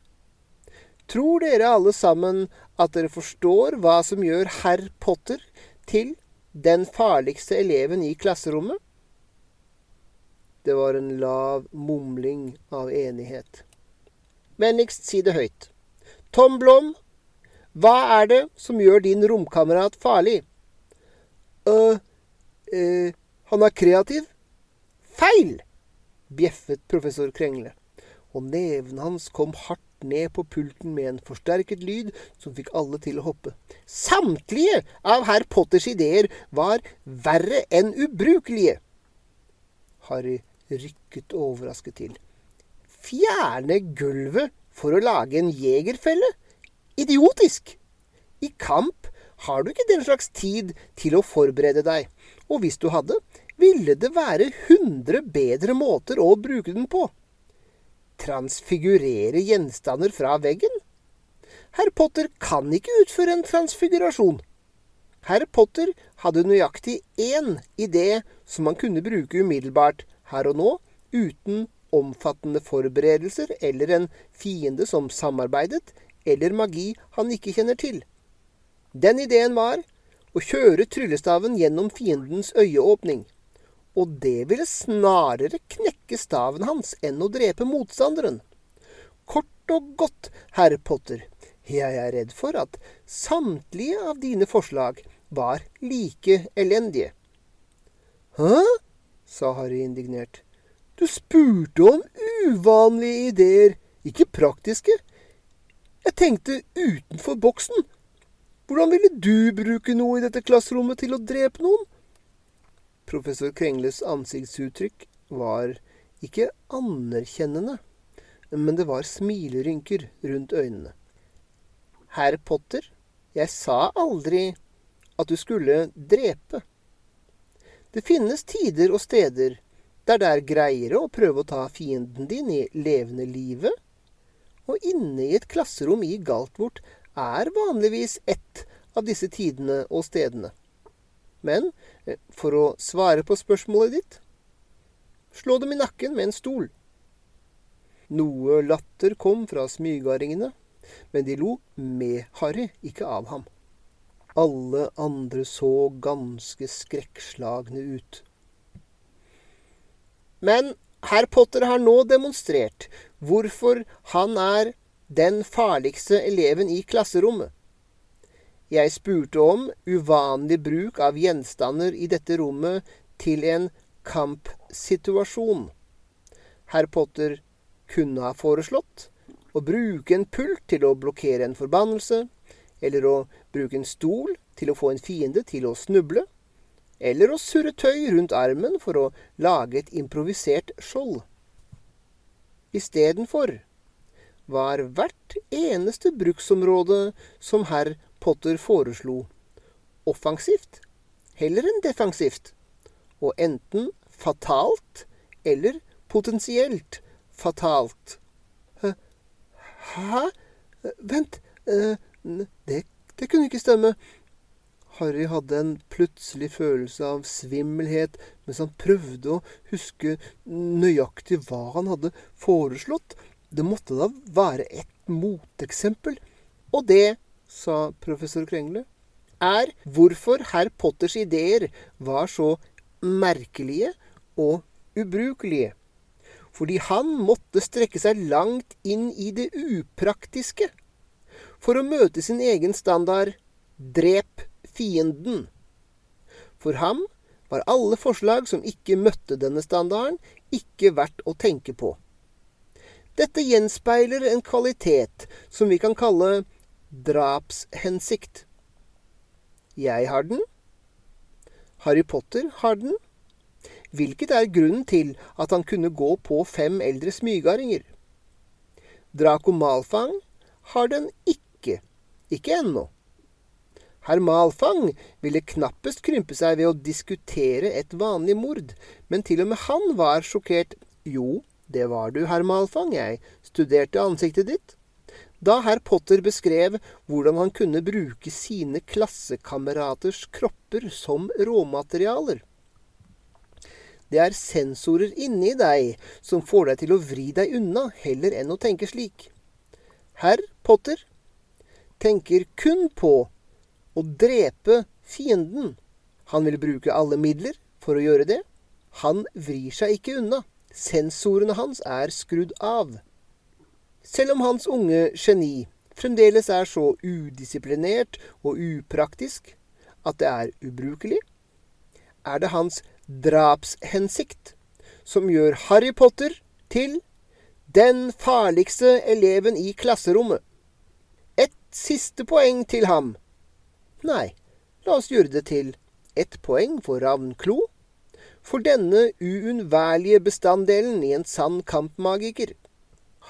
tror dere alle sammen at dere forstår hva som gjør herr Potter til den farligste eleven i klasserommet? Det var en lav mumling av enighet. Vennligst si det høyt. Tom Blom, hva er det som gjør din romkamerat farlig?
øh, øh, han er kreativ.
Feil! bjeffet professor Krengle, og neven hans kom hardt ned på pulten med en forsterket lyd som fikk alle til å hoppe. Samtlige av herr Potters ideer var verre enn ubrukelige. Harry rykket overrasket til. Fjerne gulvet for å lage en jegerfelle? Idiotisk! I kamp har du ikke den slags tid til å forberede deg, og hvis du hadde, ville det være hundre bedre måter å bruke den på transfigurere gjenstander fra veggen? Herr Potter kan ikke utføre en transfigurasjon. Herr Potter hadde nøyaktig én idé som han kunne bruke umiddelbart her og nå, uten omfattende forberedelser eller en fiende som samarbeidet, eller magi han ikke kjenner til. Den ideen var å kjøre tryllestaven gjennom fiendens øyeåpning og det ville snarere knekke staven hans enn å drepe motstanderen. Kort og godt, herr Potter, jeg er redd for at samtlige av dine forslag var like elendige.
Hæ? sa Harry indignert. Du spurte om uvanlige ideer, ikke praktiske. Jeg tenkte utenfor boksen. Hvordan ville du bruke noe i dette klasserommet til å drepe noen?
Professor Krengles ansiktsuttrykk var ikke anerkjennende, men det var smilerynker rundt øynene. Herr Potter, jeg sa aldri at du skulle drepe. Det finnes tider og steder der det er greiere å prøve å ta fienden din i levende live, og inne i et klasserom i Galtvort er vanligvis ett av disse tidene og stedene. Men eh, for å svare på spørsmålet ditt slå dem i nakken med en stol. Noe latter kom fra smygardingene, men de lo med Harry, ikke av ham. Alle andre så ganske skrekkslagne ut. Men herr Potter har nå demonstrert hvorfor han er den farligste eleven i klasserommet. Jeg spurte om uvanlig bruk av gjenstander i dette rommet til en kampsituasjon. Herr Potter kunne ha foreslått å bruke en pult til å blokkere en forbannelse, eller å bruke en stol til å få en fiende til å snuble, eller å surre tøy rundt armen for å lage et improvisert skjold. Istedenfor var hvert eneste bruksområde som herr Potter foreslo offensivt heller enn defensivt, og enten fatalt eller potensielt fatalt.
Hæ? Vent, eh, det, det kunne ikke stemme. Harry hadde en plutselig følelse av svimmelhet mens han prøvde å huske nøyaktig hva han hadde foreslått. Det måtte da være et moteksempel. Og det, sa professor Krengle, er hvorfor herr Potters ideer var så merkelige og ubrukelige. Fordi han måtte strekke seg langt inn i det upraktiske for å møte sin egen standard drep fienden. For ham var alle forslag som ikke møtte denne standarden, ikke verdt å tenke på. Dette gjenspeiler en kvalitet som vi kan kalle drapshensikt. Jeg har den. Harry Potter har den. Hvilket er grunnen til at han kunne gå på fem eldre smygardinger. Draco Malfang har den ikke. Ikke ennå. Herr Malfang ville knappest krympe seg ved å diskutere et vanlig mord, men til og med han var sjokkert. Jo, det var du, herr Malfang, jeg studerte ansiktet ditt. Da herr Potter beskrev hvordan han kunne bruke sine klassekameraters kropper som råmaterialer. Det er sensorer inni deg som får deg til å vri deg unna, heller enn å tenke slik. Herr Potter tenker kun på å drepe fienden. Han vil bruke alle midler for å gjøre det. Han vrir seg ikke unna. Sensorene hans er skrudd av. Selv om hans unge geni fremdeles er så udisiplinert og upraktisk at det er ubrukelig, er det hans drapshensikt som gjør Harry Potter til den farligste eleven i klasserommet. Et siste poeng til ham Nei, la oss gjøre det til ett poeng for Ravnklo. For denne uunnværlige bestanddelen i en sann kampmagiker.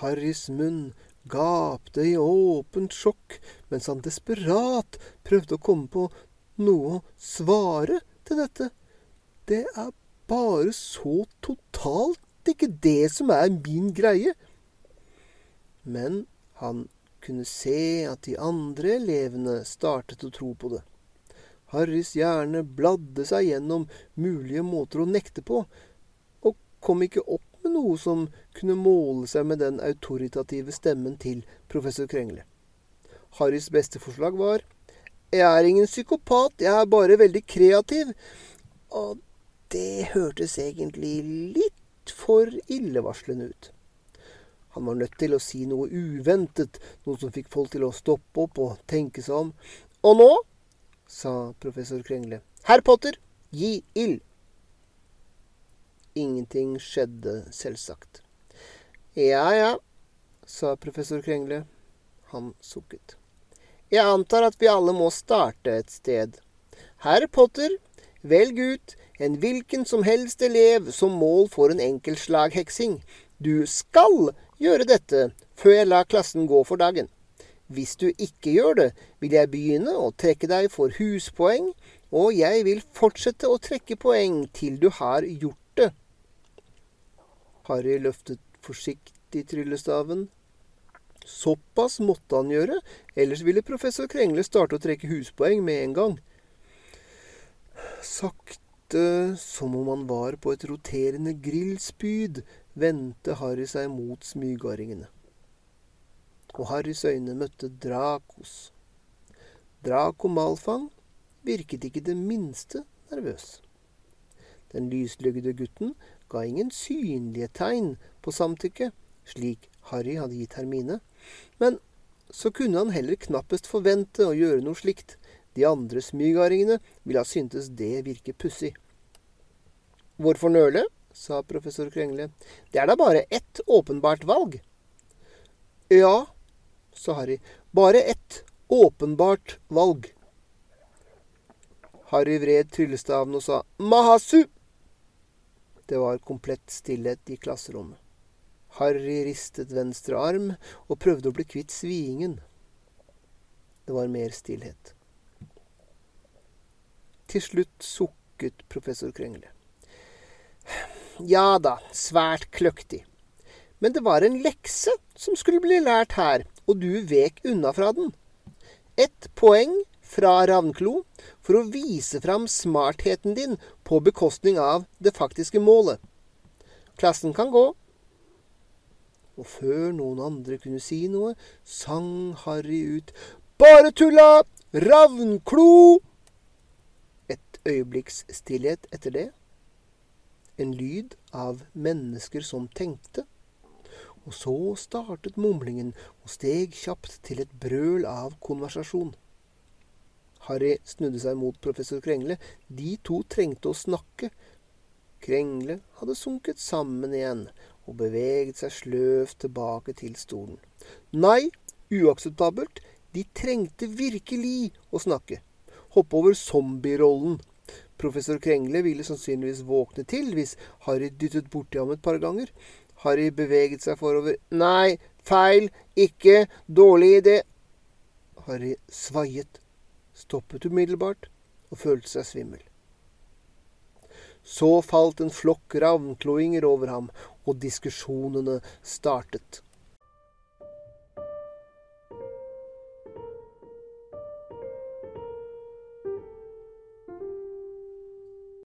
Harrys munn gapte i åpent sjokk mens han desperat prøvde å komme på noe å svare til dette. Det er bare så totalt ikke det som er min greie. Men han kunne se at de andre elevene startet å tro på det. Harrys hjerne bladde seg gjennom mulige måter å nekte på, og kom ikke opp med noe som kunne måle seg med den autoritative stemmen til professor Krengle. Harrys beste forslag var Jeg er ingen psykopat, jeg er bare veldig kreativ. Og det hørtes egentlig litt for illevarslende ut. Han var nødt til å si noe uventet, noe som fikk folk til å stoppe opp og tenke seg om. Og nå, sa professor Krengle, herr Potter, gi ild. Ingenting skjedde, selvsagt. Ja, ja, sa professor Krengle. Han sukket. Jeg antar at vi alle må starte et sted. Herr Potter, velg ut en hvilken som helst elev som mål for en enkeltslagheksing. Du skal gjøre dette før jeg lar klassen gå for dagen. Hvis du ikke gjør det, vil jeg begynne å trekke deg for huspoeng, og jeg vil fortsette å trekke poeng til du har gjort. Harry løftet forsiktig tryllestaven. Såpass måtte han gjøre, ellers ville professor Krengle starte å trekke huspoeng med en gang. Sakte, som om han var på et roterende grillspyd, vendte Harry seg mot smygardingene. Og Harrys øyne møtte Dracos. Draco Malfang virket ikke det minste nervøs. Den lyslygde gutten ga ingen synlige tegn på samtykke, slik Harry hadde gitt Hermine, men så kunne han heller knappest forvente å gjøre noe slikt. De andre smygardingene ville ha syntes det virket pussig. Hvorfor nøle? sa professor Krengle. Det er da bare ett åpenbart valg. Ja, sa Harry. Bare ett åpenbart valg. Harry vred tryllestaven og sa Mahasu! Det var komplett stillhet i klasserommet. Harry ristet venstre arm og prøvde å bli kvitt sviingen. Det var mer stillhet. Til slutt sukket professor Krengle. Ja da, svært kløktig. Men det var en lekse som skulle bli lært her, og du vek unna fra den. Ett poeng fra Ravnklo for å vise fram smartheten din på bekostning av det faktiske målet. Klassen kan gå. Og før noen andre kunne si noe, sang Harry ut Bare tulla! Ravnklo! Et øyeblikks stillhet etter det. En lyd av mennesker som tenkte. Og så startet mumlingen og steg kjapt til et brøl av konversasjon. Harry snudde seg mot professor Krengle. De to trengte å snakke. Krengle hadde sunket sammen igjen og beveget seg sløvt tilbake til stolen. Nei, uakseptabelt. De trengte virkelig å snakke. Hoppe over zombierollen. Professor Krengle ville sannsynligvis våkne til hvis Harry dyttet borti ham et par ganger. Harry beveget seg forover. Nei, feil, ikke, dårlig idé. Harry svaiet, stoppet umiddelbart og følte seg svimmel. Så falt en flokk ravnkloinger over ham, og diskusjonene startet.